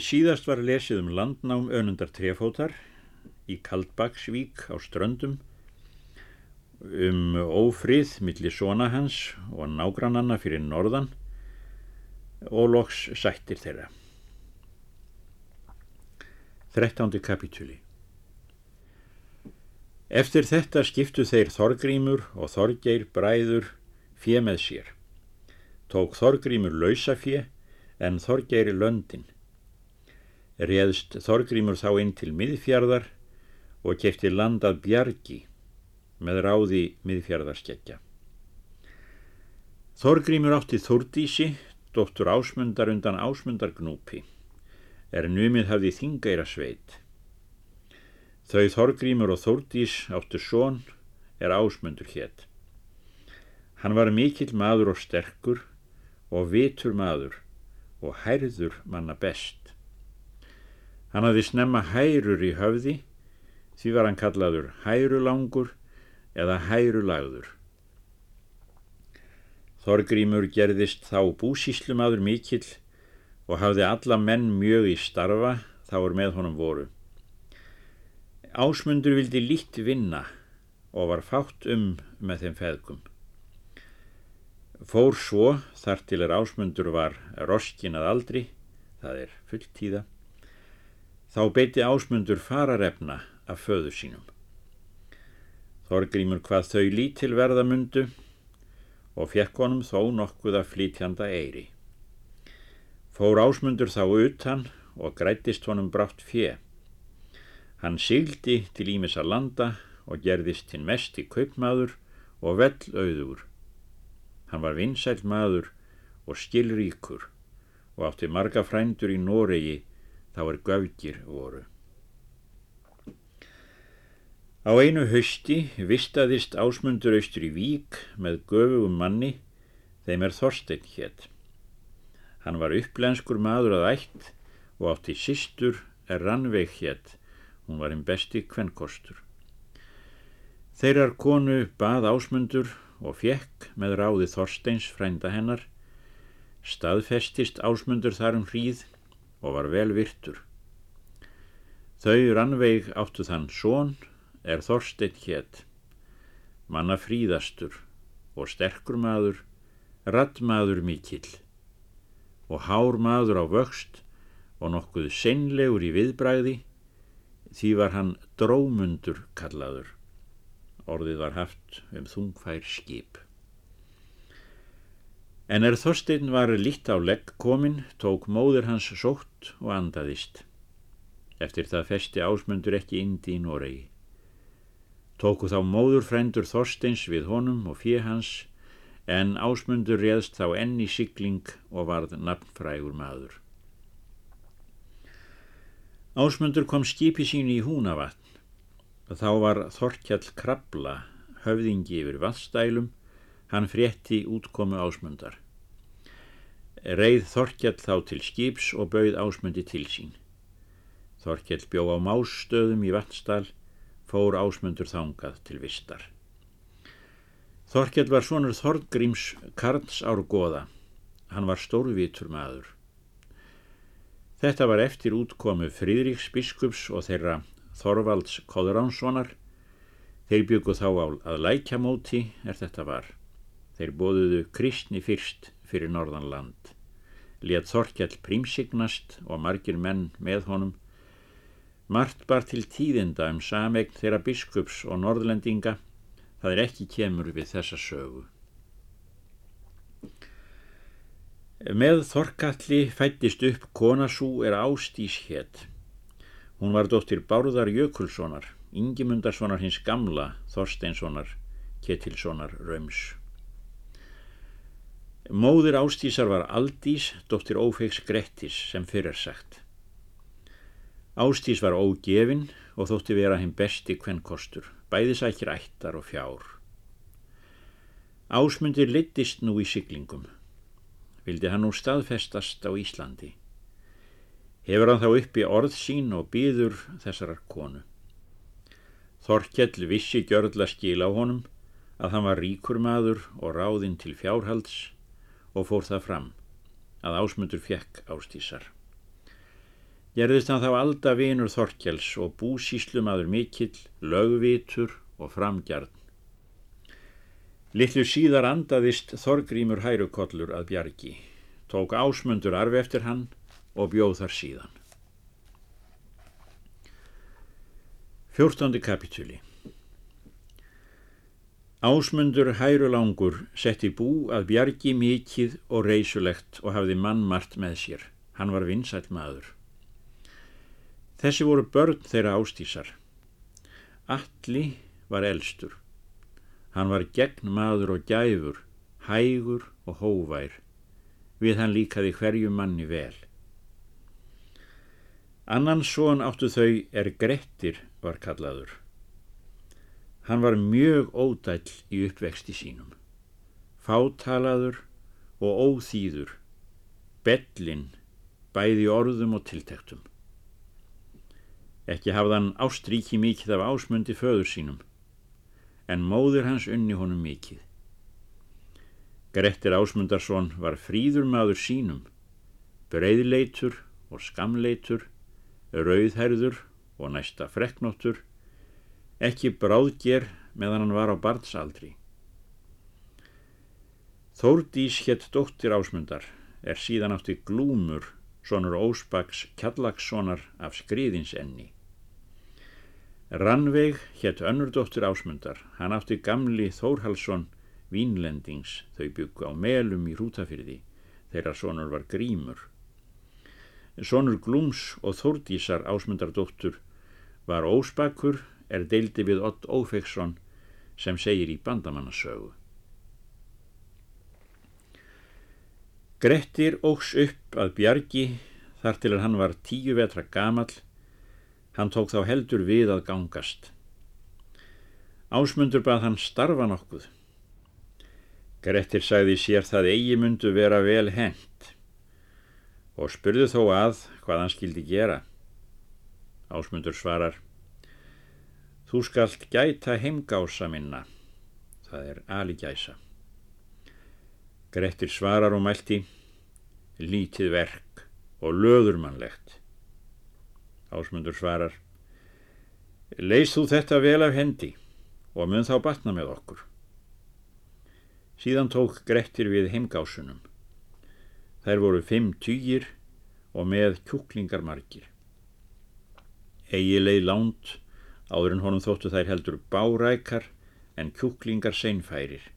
Síðast var lesið um landnám önundar trefótar í Kaldbaksvík á Ströndum um ófrið millir svona hans og nágrannanna fyrir norðan og loks sættir þeirra. 13. kapitúli Eftir þetta skiptu þeir Þorgrímur og Þorgeir bræður fjö með sér. Tók Þorgrímur lausafjö en Þorgeir löndin. Réðst Þorgrímur þá inn til miðfjörðar og kefti landað bjargi með ráði miðfjörðarskeggja. Þorgrímur átti Þúrdísi, dóttur ásmundar undan ásmundargnúpi, er numið hafði þingeira sveit. Þau Þorgrímur og Þúrdís áttu són er ásmundur hétt. Hann var mikill maður og sterkur og vitur maður og hærður manna best. Hann hafði snemma hærur í höfði, því var hann kallaður hærulangur eða hærulagður. Þorgrímur gerðist þá búsíslumadur mikill og hafði alla menn mjög í starfa þá er með honum voru. Ásmundur vildi lít vinna og var fátt um með þeim feðgum. Fór svo, þar til er ásmundur var roskin að aldri, það er fulltíða, þá beiti ásmundur fararefna af föðu sínum. Þorgrímur hvað þau lítil verðamundu og fekk honum þó nokkuð að flytjanda eiri. Fór ásmundur þá utan og grættist honum brátt fjö. Hann sigdi til Ímessa landa og gerðist hinn mest í kaupmaður og vell auður. Hann var vinsæl maður og skilríkur og átti marga frændur í Noregi þá er göfgir voru. Á einu hausti vistaðist ásmundur austur í vík með göfugum manni, þeim er Þorstein hétt. Hann var upplenskur maður að ætt og átti sístur er Rannveig hétt, hún var einn besti kvennkostur. Þeirrar konu bað ásmundur og fjekk með ráði Þorsteins frænda hennar, staðfestist ásmundur þar um hríð og var vel virtur. Þau Rannveig áttu þann són er Þorstein hétt, manna fríðastur og sterkur maður, rattmaður mikill og hár maður á vöxt og nokkuð seinlegur í viðbræði, því var hann drómundur kallaður. Orðið var haft um þungfær skip. En er Þorstein var lít á legg komin, tók móður hans sótt og andaðist. Eftir það festi ásmundur ekki indi í Noregi. Tóku þá móðurfrændur Þorsteins við honum og fjö hans en ásmundur réðst þá enn í sigling og varð nafnfrægur maður. Ásmundur kom skipi sín í húnavatn þá var Þorkjall Krabla höfðingi yfir vaðstælum, hann frétti útkomu ásmundar. Reið Þorkjall þá til skips og bauð ásmundi til sín. Þorkjall bjó á másstöðum í vatnstál fór ásmundur þangað til vistar. Þorkjell var svonur Þorgríms Karls árgóða. Hann var stórvitur maður. Þetta var eftir útkomu Fríðriks biskups og þeirra Þorvalds Kóðuránssonar. Þeir byggu þá á að lækjamóti er þetta var. Þeir bóðuðu kristni fyrst fyrir norðanland. Létt Þorkjell prímsignast og margir menn með honum Mart bar til tíðinda um samegn þeirra biskups og norðlendinga, það er ekki kemur við þessa sögu. Með Þorkalli fættist upp konasú er Ástís hétt. Hún var dóttir Bárðar Jökulssonar, Ingimundarssonar hins gamla, Þorsteinssonar, Ketilssonar Röms. Móður Ástísar var Aldís, dóttir Ófeiks Grettis, sem fyrir sagt. Ástís var ógefin og þótti vera hinn besti kvennkostur, bæðisækir ættar og fjár. Ásmundir litist nú í siglingum. Vildi hann nú staðfestast á Íslandi. Hefur hann þá uppi orð sín og býður þessarar konu. Þorkjell vissi gjörðla skil á honum að hann var ríkur maður og ráðinn til fjárhalds og fór það fram að ásmundur fjekk ástísar. gerðist hann þá alda vinur Þorkjels og búsíslumadur mikill, lögvitur og framgjarn. Littlu síðar andaðist Þorgrímur hærukollur að bjargi, tók ásmundur arfi eftir hann og bjóð þar síðan. Fjórtóndi kapitúli Ásmundur hærulangur setti bú að bjargi mikið og reysulegt og hafði mannmart með sér. Hann var vinsæl maður. Þessi voru börn þeirra ástísar. Alli var elstur. Hann var gegn maður og gæfur, hægur og hóvær. Við hann líkaði hverju manni vel. Annan són áttu þau er Grettir var kallaður. Hann var mjög ódæll í uppvexti sínum. Fátalaður og óþýður, bellin, bæði orðum og tiltektum. Ekki hafðan ástríki mikið af ásmundi föður sínum, en móður hans unni honum mikið. Grettir Ásmundarsson var fríður maður sínum, breyðleitur og skamleitur, rauðherður og næsta freknóttur, ekki bráðger meðan hann var á barnsaldri. Þórdís hétt dóttir ásmundar er síðan átti glúmur sonur Ósbaks Kjallakssonar af skriðins enni. Rannveig hétt önnur dóttir ásmundar, hann átti gamli Þórhalsson Vínlendings þau byggu á melum í Rútafyrði þeirra sonur var grímur. Sonur Glúms og Þórdísar ásmundardóttur var Ósbakur er deildi við Ott Ófeksson sem segir í bandamannasögu. Grettir ógs upp að bjargi þar til hann var tíu vetra gamal, hann tók þá heldur við að gangast. Ásmundur bað hann starfa nokkuð. Grettir sagði sér það eigi mundu vera vel hent og spurðu þó að hvað hann skildi gera. Ásmundur svarar Þú skalt gæta heimgása minna, það er aligæsa. Grettir svarar og mælti, lítið verk og löðurmannlegt. Ásmundur svarar, leist þú þetta vel af hendi og mun þá batna með okkur. Síðan tók Grettir við heimgásunum. Þær voru fimm týjir og með kjúklingar margir. Egi leið lánt áður en honum þóttu þær heldur bárækar en kjúklingar seinfærir.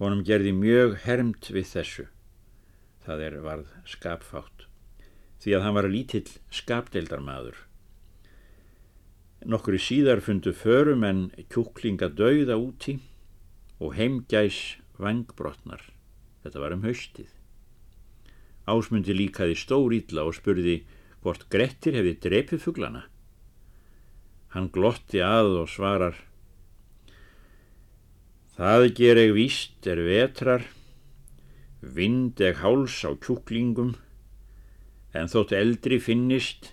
Honum gerði mjög hermt við þessu, það er varð skapfátt, því að hann var lítill skapdeildarmadur. Nokkru síðar fundu förum en kjúklinga dauða úti og heimgæs vangbrotnar. Þetta var um haustið. Ásmundi líkaði stór ítla og spurði hvort Grettir hefði drepið fugglana. Hann glotti að og svarar Það ger eg víst er vetrar, vind eg háls á kjúklingum, en þótt eldri finnist,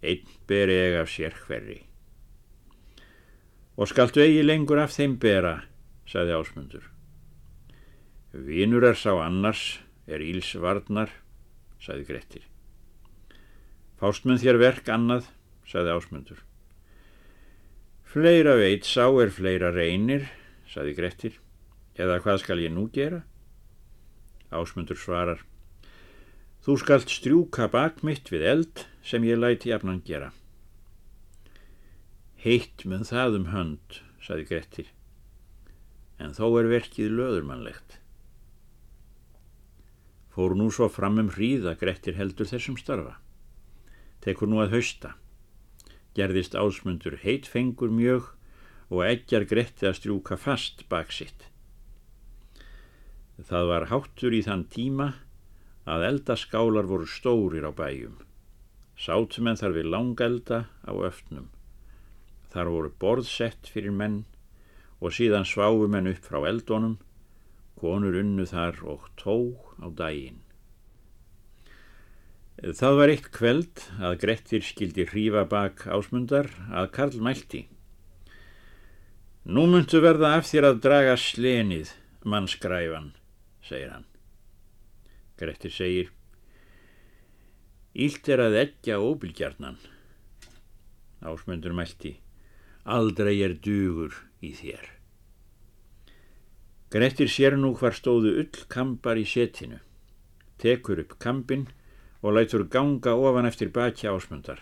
einn ber eg af sér hverri. Og skaltu eigi lengur af þeim bera, saði ásmundur. Vinur er sá annars, er íls varnar, saði Grettir. Fástmenn þér verk annað, saði ásmundur. Fleira veit sá er fleira reynir, saði Grettir, eða hvað skal ég nú gera? Ásmundur svarar, þú skalt strjúka bak mitt við eld sem ég læti jafnan gera. Heitt mun það um hönd, saði Grettir, en þó er verkið löðurmannlegt. Fór nú svo fram um hríða Grettir heldur þessum starfa. Tekur nú að hausta gerðist ásmundur heitfengur mjög og eggjar gretti að strjúka fast bak sitt. Það var háttur í þann tíma að eldaskálar voru stórir á bæjum. Sátum en þar við langelda á öfnum. Þar voru borðsett fyrir menn og síðan sváum menn upp frá eldónum, konur unnu þar og tók á daginn. Það var eitt kveld að Grettir skildi hrífa bak ásmundar að Karl mælti. Nú myndu verða af þér að draga slenið, mannskræfan, segir hann. Grettir segir, Ílt er að eggja óbylgjarnan. Ásmundur mælti, aldrei er dugur í þér. Grettir sér nú hvar stóðu ull kambar í setinu, tekur upp kambin og lætur ganga ofan eftir baki ásmundar.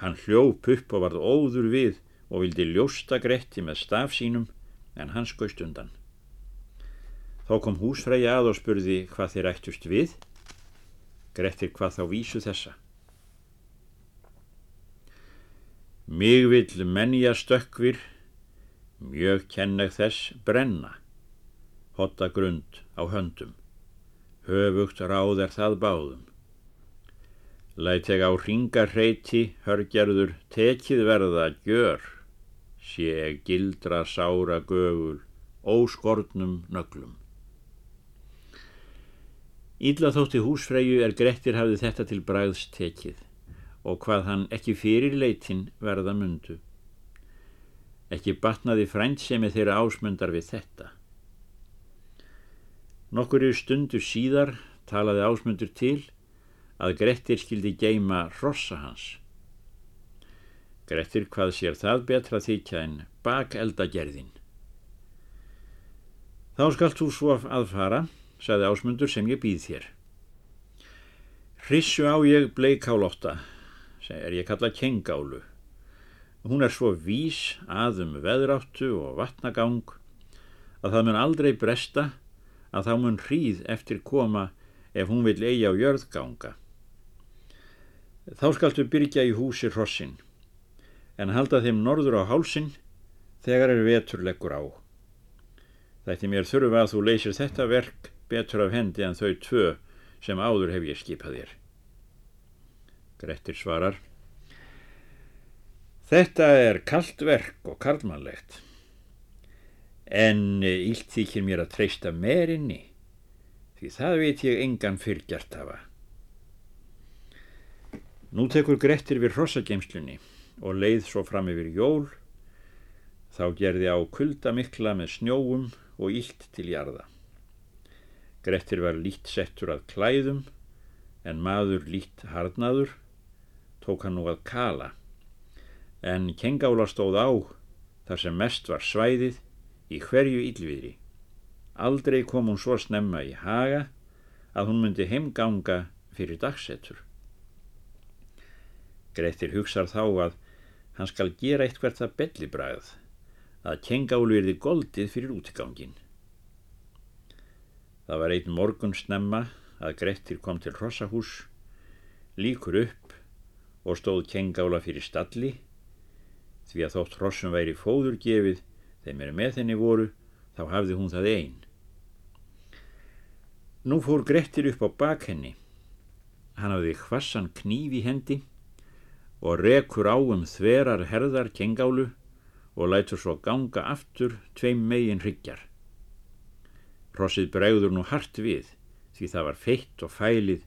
Hann hljóp upp og varð óður við og vildi ljósta Gretti með staf sínum en hann skoist undan. Þá kom húsfræði að og spurði hvað þeir ættust við. Grettir hvað þá vísu þessa. Mig vill menja stökkvir, mjög kenneg þess brenna, hotta grund á höndum, höfugt ráð er það báðum. Læt ég á ringarreiti, hörgerður, tekið verða gjör, sé gildra sára gögul, óskortnum nöglum. Ídla þótti húsfreyju er Grettir hafði þetta til bræðs tekið og hvað hann ekki fyrir leitin verða mundu. Ekki batnaði frændsemi þeirra ásmundar við þetta. Nokkur í stundu síðar talaði ásmundur til að Grettir skildi geima rossa hans. Grettir hvað sér það betra þykja en bak eldagerðin. Þá skalt þú svo aðfara, sagði ásmundur sem ég býð þér. Hrissu á ég bleikálótta, er ég kalla kengálu. Hún er svo vís aðum veðráttu og vatnagang að það mun aldrei bresta að þá mun hríð eftir koma ef hún vil eigi á jörðganga. Þá skaltu byrja í húsi hrossin en halda þeim norður á hálsin þegar er veturleggur á. Þætti mér þurfa að þú leysir þetta verk betur af hendi en þau tvö sem áður hef ég skipað þér. Grettir svarar Þetta er kallt verk og karlmannlegt en ílt þykir mér að treysta meirinni því það veit ég engan fyrrgjart hafa. Nú tekur Grettir við hrosageimslunni og leið svo fram yfir jól þá gerði á kulda mikla með snjóum og ílt til jarða. Grettir var lít settur að klæðum en maður lít harnadur tók hann nú að kala, en kengála stóð á þar sem mest var svæðið í hverju yllviðri. Aldrei kom hún svo snemma í haga að hún myndi heimganga fyrir dagsettur. Grettir hugsar þá að hann skal gera eitthvað það bellibræð að kengálu erði goldið fyrir útigangin. Það var einn morgun snemma að Grettir kom til Rossahús, líkur upp og stóð kengála fyrir stalli því að þótt hrossum væri fóður gefið þeim er með henni voru þá hafði hún það einn. Nú fór Grettir upp á bak henni. Hann hafði hvassan kníf í hendi og rekur á um þverar herðar kengálu og lætur svo ganga aftur tveim megin hryggjar. Rossið bregður nú hart við því það var feitt og fælið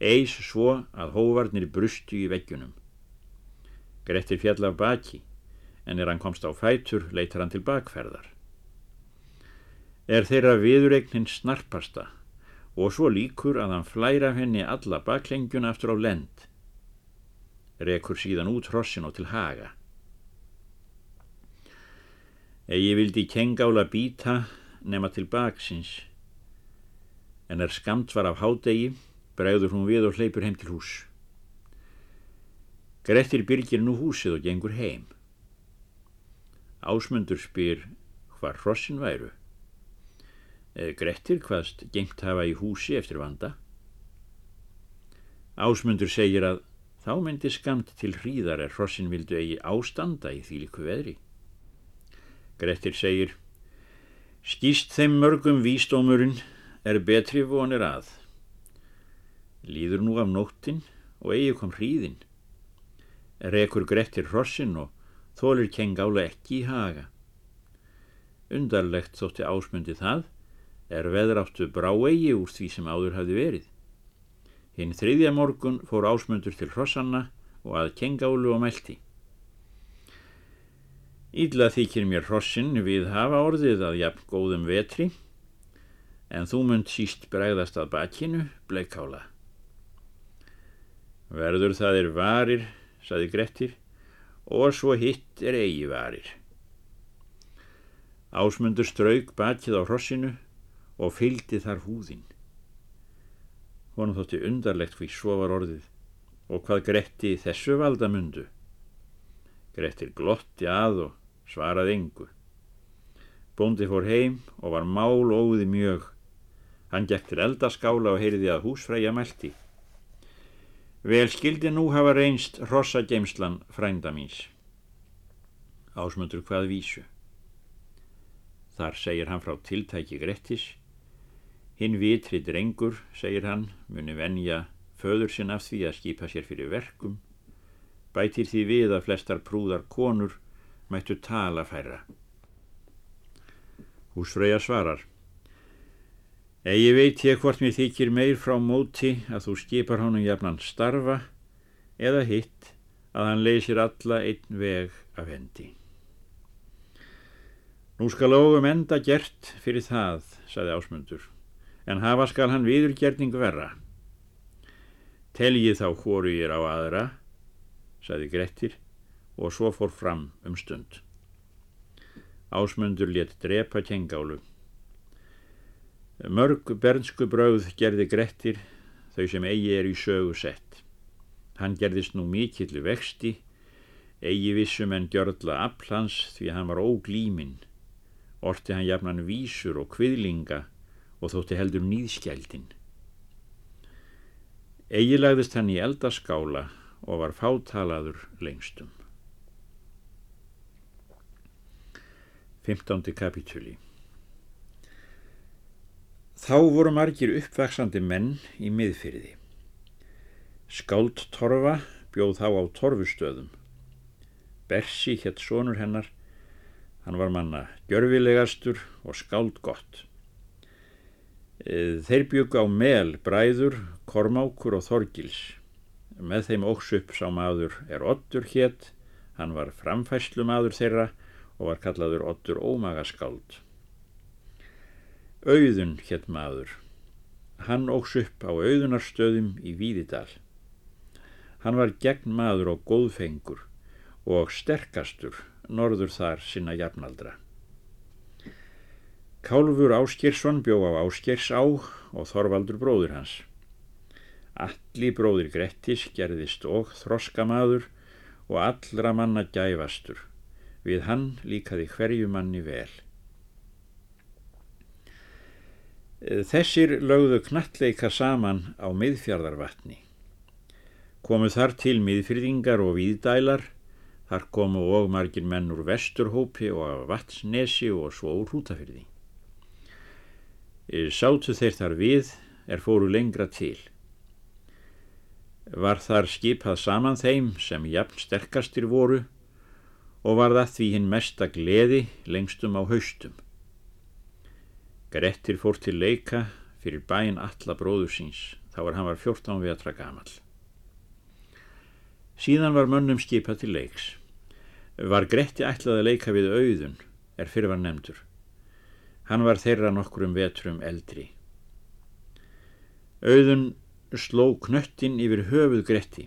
eis svo að hóvarnir brustu í veggjunum. Grettir fjall af baki, en er hann komst á fætur, leitar hann til bakferðar. Er þeirra viðuregnin snarpasta og svo líkur að hann flæra henni alla baklengjuna aftur á lend. Rekur síðan út hrossin og til haga. Egi vildi kengála býta nema til baksins, en er skamt var af hádegi, bregður hún við og hleypur heim til hús. Grettir byrgir nú húsið og gengur heim. Ásmundur spyr hvar hrossin væru. Grettir hvaðst gengt hafa í húsi eftir vanda. Ásmundur segir að þá myndi skamt til hríðar er hrossin vildu eigi ástanda í þýliku veðri. Grettir segir Skýst þeim mörgum vístómurinn er betri vonir að. Líður nú af nóttin og eigi kom hríðin. Rekur Grettir hrossin og þólir kengála ekki í haga. Undarlegt þótti ásmundi það er veðráttu brá eigi úr því sem áður hafði verið. Hinn þriðja morgun fór ásmundur til hrossanna og að kengálu og mælti. Ídla þykir mér hrossin við hafa orðið að jafn góðum vetri en þú munt síst bregðast að bakinu bleikála. Verður það er varir, saði Grettir, og svo hitt er eigi varir. Ásmundur strauk bakið á hrossinu og fyldi þar húðin. Honum þótti undarlegt fyrir svo var orðið og hvað Gretti þessu valdamundu. Grettir glotti að og svaraði engu. Bóndi fór heim og var mál óði mjög. Hann gekk til eldaskála og heyrði að húsfræja meldi. Vel skildi nú hafa reynst rossa geimslan frænda míns. Ásmundur hvað vísu. Þar segir hann frá tiltæki Grettis. Hinn vitri drengur, segir hann, muni venja föður sinn af því að skipa sér fyrir verkum. Bætir því við að flestar prúðar konur mættu tala færra. Húsfröya svarar. Egi veit ég hvort mér þykir meir frá móti að þú skipar honum jafnan starfa eða hitt að hann leysir alla einn veg af hendi. Nú skal ógum enda gert fyrir það, saði ásmundur, en hafa skal hann viðurgerning verra. Teljið þá hóru ég á aðra, saði Grettir og svo fór fram um stund. Ásmundur létt drepa kengálu. Mörg bernsku brauð gerði Grettir þau sem eigi er í sögu sett. Hann gerðist nú mikillu vexti, eigi vissum en gjörðla aflans því hann var óglíminn. Orti hann jafnan vísur og kviðlinga og þótti heldur nýðskjældin. Egi lagðist hann í eldaskála og var fátalaður lengstum. 15. kapitúli Þá voru margir uppvaksandi menn í miðfyrði. Skáld Torfa bjóð þá á Torfustöðum. Bersi hétt sonur hennar, hann var manna gjörfilegastur og skáld gott. E, þeir bjöku á mel bræður, kormákur og þorgils. Með þeim óks upp sá maður er Ottur hétt, hann var framfæslu maður þeirra og var kallaður Ottur ómagaskáld. Auðun hétt maður. Hann óks upp á auðunarstöðum í Víðidal. Hann var gegn maður og góðfengur og sterkastur norður þar sinna jafnaldra. Kálfur Áskeirsson bjó á Áskeirs á og Þorvaldur bróður hans. Alli bróður Grettis gerðist og þroskamaður og allra manna gæfastur. Við hann líkaði hverju manni vel. Þessir lögðu knattleika saman á miðfjardarvatni. Komu þar til miðfyrðingar og víðdælar, þar komu og margir menn úr vesturhópi og af vatsnesi og svo úr hútafyrði. Sátu þeir þar við er fóru lengra til. Var þar skipað saman þeim sem jafn sterkastir voru og var það því hinn mesta gleði lengstum á haustum. Grettir fór til leika fyrir bæin alla bróður síns, þá var hann var 14 vetra gamal. Síðan var mönnum skipað til leiks. Var Gretti ætlað að leika við auðun, er fyrir var nefndur. Hann var þeirra nokkurum vetrum eldri. Auðun sló knöttin yfir höfuð Gretti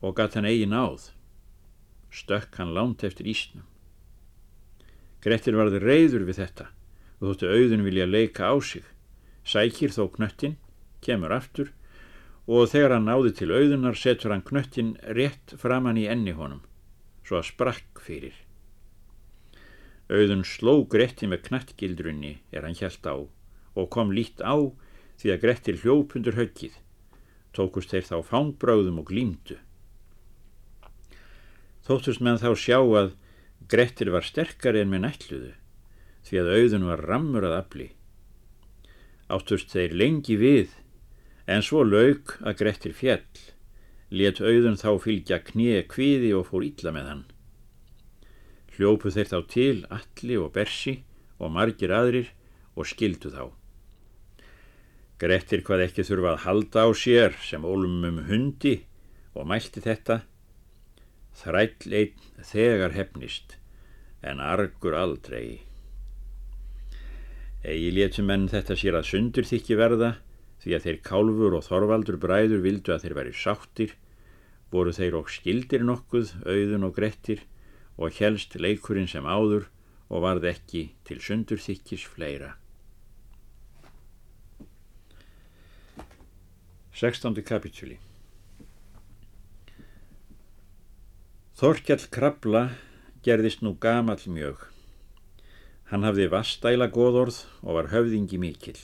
og gatt hann eigin áð. Stökk hann lánt eftir ísnum. Grettir varði reyður við þetta og þóttu auðun vilja leika á sig. Sækir þó knöttin, kemur aftur og þegar hann náði til auðunar setur hann knöttin rétt framann í enni honum, svo að sprakk fyrir. Auðun sló Gretti með knattgildrunni er hann hjælt á og kom lít á því að Grettir hljópundur höggið. Tókust þeir þá fángbráðum og glýmdu. Þóttust menn þá sjá að Grettir var sterkari en með nætluðu því að auðun var rammur að afli. Áttust þeir lengi við, en svo lauk að Grettir fjell, let auðun þá fylgja knie kviði og fór illa með hann. Hljópu þeir þá til alli og bersi og margir aðrir og skildu þá. Grettir hvað ekki þurfa að halda á sér sem ólumum hundi og mælti þetta. Þræll einn þegar hefnist en argur aldrei. Egi létum menn þetta sér að sundur þykki verða því að þeir kálfur og þorvaldur bræður vildu að þeir væri sáttir voru þeir og skildir nokkuð, auðun og grettir og helst leikurinn sem áður og varð ekki til sundurþykkis fleira. 16. kapitúli Þorkjall Krabla gerðist nú gamal mjög. Hann hafði vastæla góðorð og var höfðingi mikil.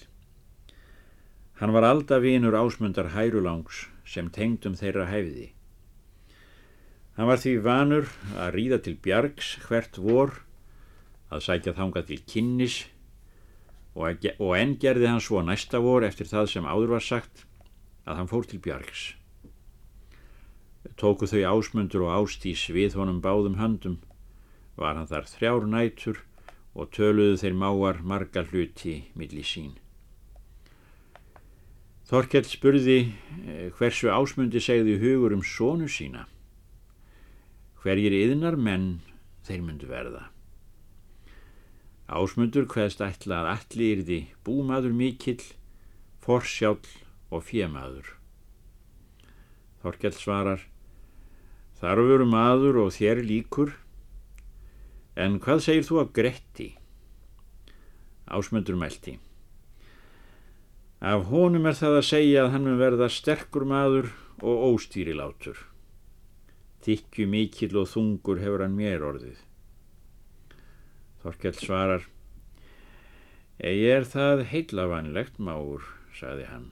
Hann var aldavinur ásmundar hærulangs sem tengdum þeirra hæfði. Hann var því vanur að ríða til bjargs hvert vor, að sækja þanga til kynnis og, og enn gerði hann svo næsta vor eftir það sem áður var sagt að hann fór til bjargs. Tóku þau ásmundur og ástís við honum báðum höndum, var hann þar þrjár nætur og töluðu þeir máar marga hluti milli sín. Þorkell spurði eh, hversu ásmundi segði hugur um sónu sína. Hverjir yðnar menn þeir myndu verða. Ásmundur hvaðst ætla að allir yrði búmaður mikill, forsjálf og fjemaður. Þorkell svarar, þar veru maður og þér líkur, en hvað segir þú af Gretti? Ásmundur meldi. Af honum er það að segja að hann verða sterkur maður og óstýrilátur. Tikkju mikill og þungur hefur hann mér orðið. Þorkell svarar, Ég er það heilavanlegt máur, saði hann.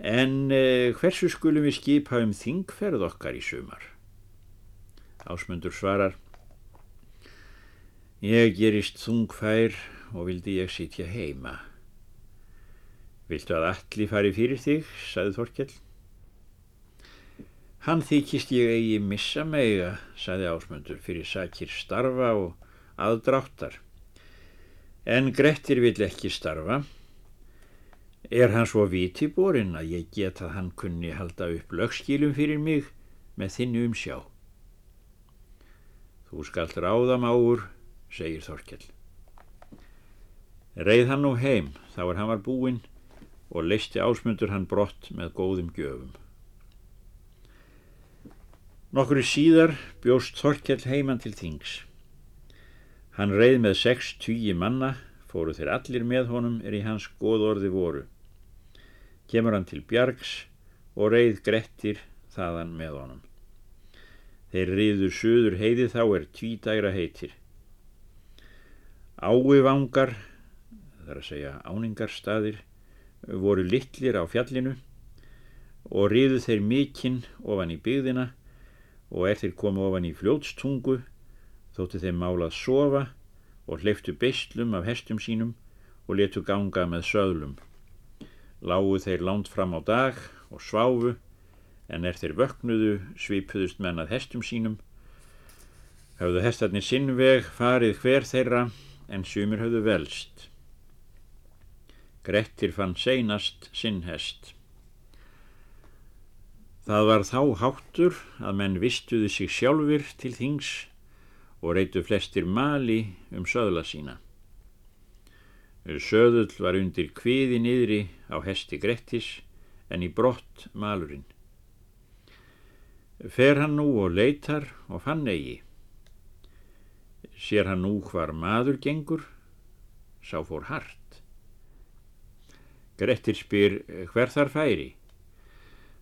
En eh, hversu skulum við skipa um þingferð okkar í sumar? Ásmundur svarar, Ég gerist þungfær og vildi ég sitja heima. Viltu að allir fari fyrir þig, saði Þorkell. Hann þykist ég eigi missa meiga, saði Ásmundur, fyrir sakir starfa og aðdráttar. En Grettir vill ekki starfa. Er hann svo vitiborinn að ég get að hann kunni halda upp lögskílum fyrir mig með þinnu um sjá? Þú skalt ráðam áur, segir Þorkell. Reið hann nú heim þá er hann var búinn og leisti ásmundur hann brott með góðum gjöfum. Nokkru síðar bjóst Þorkell heimann til þings. Hann reið með sex tugi manna, fóru þeir allir með honum er í hans góðorði voru. Kemur hann til bjargs og reið grettir þaðan með honum. Þeir riður söður heiði þá er tvítægra heitir. Ái vangar, þar að segja áningarstaðir, voru litlir á fjallinu og riðu þeir mikinn ofan í byggðina og er þeir komu ofan í fljótstungu þóttu þeim málað sofa og hleyftu beistlum af hestum sínum og letu ganga með söðlum. Lágu þeir lánt fram á dag og sváfu en er þeir vöknuðu svipuðust menn að hestum sínum. Hafðu hestarnir sinnveg farið hver þeirra en sumir hafðu velst. Grettir fann seinast sinn hest. Það var þá háttur að menn vistuðu sig sjálfur til þings og reytu flestir mali um söðla sína. Söðull var undir kviði niðri á hesti Grettis en í brott malurinn. Fer hann nú og leitar og fann eigi. Sér hann nú hvar maður gengur, sá fór hart. Grettir spyr hver þar færi.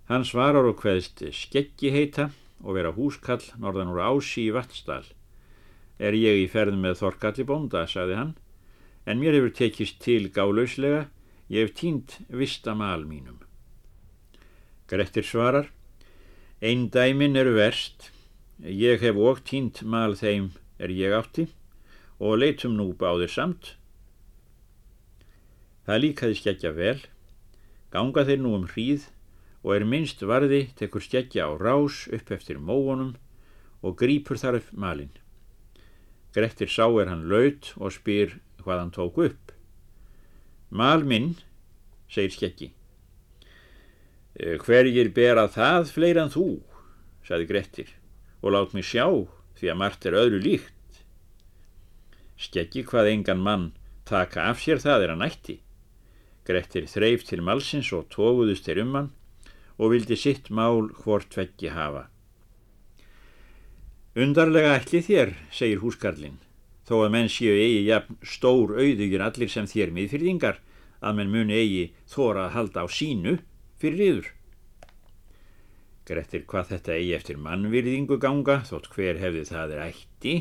Hann svarar og hveðst skeggi heita og vera húskall norðan úr ási í vatnsdal. Er ég í ferð með Þorkalli bónda, sagði hann, en mér hefur tekist til gálauslega, ég hef tínt vistamal mínum. Grettir svarar, einn dæmin eru verst, ég hef óg tínt mal þeim er ég átti. Og leitum nú báðir samt. Það líkaði skeggja vel, ganga þeir nú um hríð og er minnst varði tekur skeggja á rás upp eftir móunum og grýpur þar upp malin. Grettir sá er hann laut og spyr hvað hann tók upp. Mal minn, segir skeggi. Eh, hverjir bera það fleira en þú, sagði Grettir, og lát mig sjá því að margt er öðru líkt. Skeggi hvað engan mann taka af sér það er að nætti. Grettir þreif til malsins og tóguðust þeir um hann og vildi sitt mál hvort veggi hafa. Undarlega ætli þér, segir húskarlinn, þó að menn séu eigi jafn stór auðugir allir sem þér miðfyrðingar, að menn muni eigi þóra að halda á sínu fyrir yður. Grettir hvað þetta eigi eftir mannvirðingu ganga, þótt hver hefði það er ætti,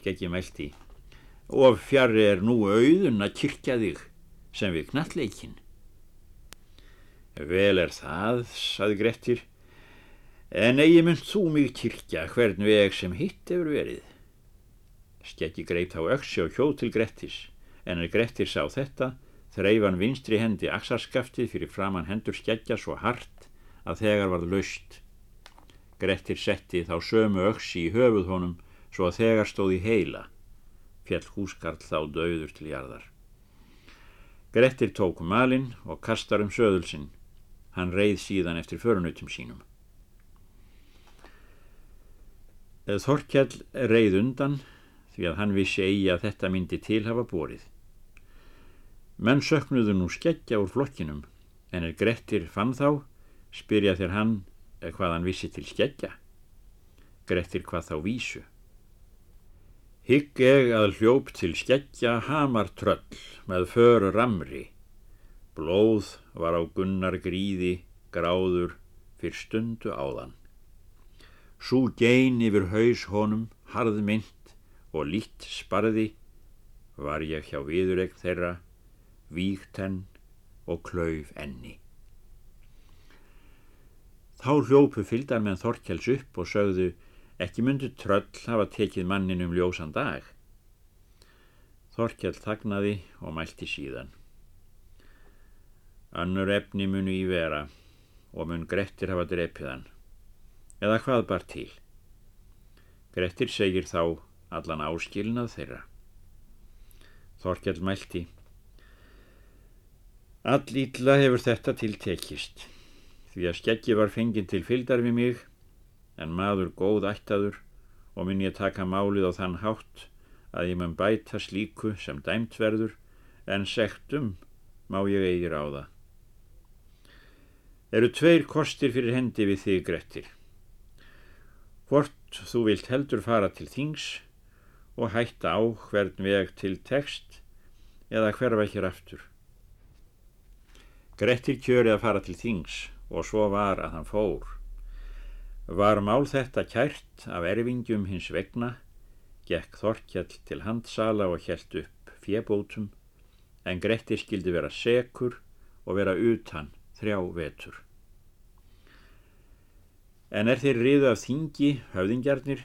skeggjum ætti, og fjari er nú auðun að kyrkja þig sem við knalleikin. Vel er það, saði Grettir, en eigi mynd þú mig kyrkja hvern veg sem hitt hefur verið. Skeggi greip þá öksi og hjóð til Grettis, en er Grettir sá þetta, þreif hann vinstri hendi axarskaftið fyrir framann hendur skeggja svo hart að þegar varð laust. Grettir setti þá sömu öksi í höfuð honum svo að þegar stóð í heila, fjall húskarl þá döður til jarðar. Grettir tók malinn og kastar um söðulsinn Hann reið síðan eftir förunautum sínum. Þorkjall reið undan því að hann vissi eigi að þetta myndi til hafa borið. Menn söknuðu nú skeggja úr flokkinum en er Grettir fann þá spyrja þér hann hvað hann vissi til skeggja. Grettir hvað þá vísu. Hygg eg að hljóp til skeggja hamar tröll með föru ramri Blóð var á gunnar gríði gráður fyrr stundu áðan. Sú gein yfir haus honum, harð mynd og lít sparði var ég hjá viðureg þeirra, víkt henn og klauf enni. Þá hljópu fyldar menn Þorkjáls upp og sögðu ekki myndu tröll hafa tekið mannin um ljósan dag. Þorkjál þagnaði og mælti síðan. Annur efni munu í vera og mun Grettir hafa drepið hann. Eða hvað bar til? Grettir segir þá allan áskilnað þeirra. Þorkjall mælti. All ítla hefur þetta tiltekist því að skeggi var fenginn til fyldar við mig en maður góð ættaður og mun ég taka málið á þann hátt að ég mun bæta slíku sem dæmt verður en sektum má ég eigir á það eru tveir kostir fyrir hendi við þig Grettir. Hvort þú vilt heldur fara til þings og hætta á hvern veg til text eða hverfa ekki raftur. Grettir kjöri að fara til þings og svo var að hann fór. Var mál þetta kært af erfingjum hins vegna, gekk Þorkjall til handsala og helt upp fjebótum, en Grettir skildi vera sekur og vera utan þrjá vetur. En er þeir riðu af þingi, höfðingjarnir,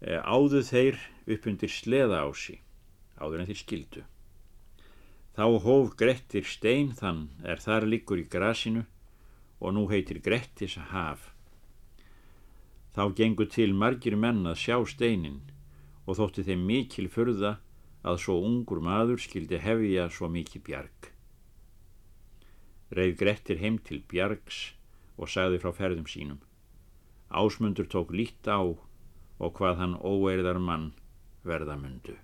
eh, áðu þeir upp undir sleða ási, áður en þeir skildu. Þá hóf Grettir stein þann er þar líkur í grasinu og nú heitir Grettis haf. Þá gengur til margir menn að sjá steinin og þótti þeim mikil förða að svo ungur maður skildi hefja svo mikið bjarg reið Grettir heim til Bjargs og sagði frá ferðum sínum. Ásmundur tók lít á og hvað hann óeirðar mann verða mundu.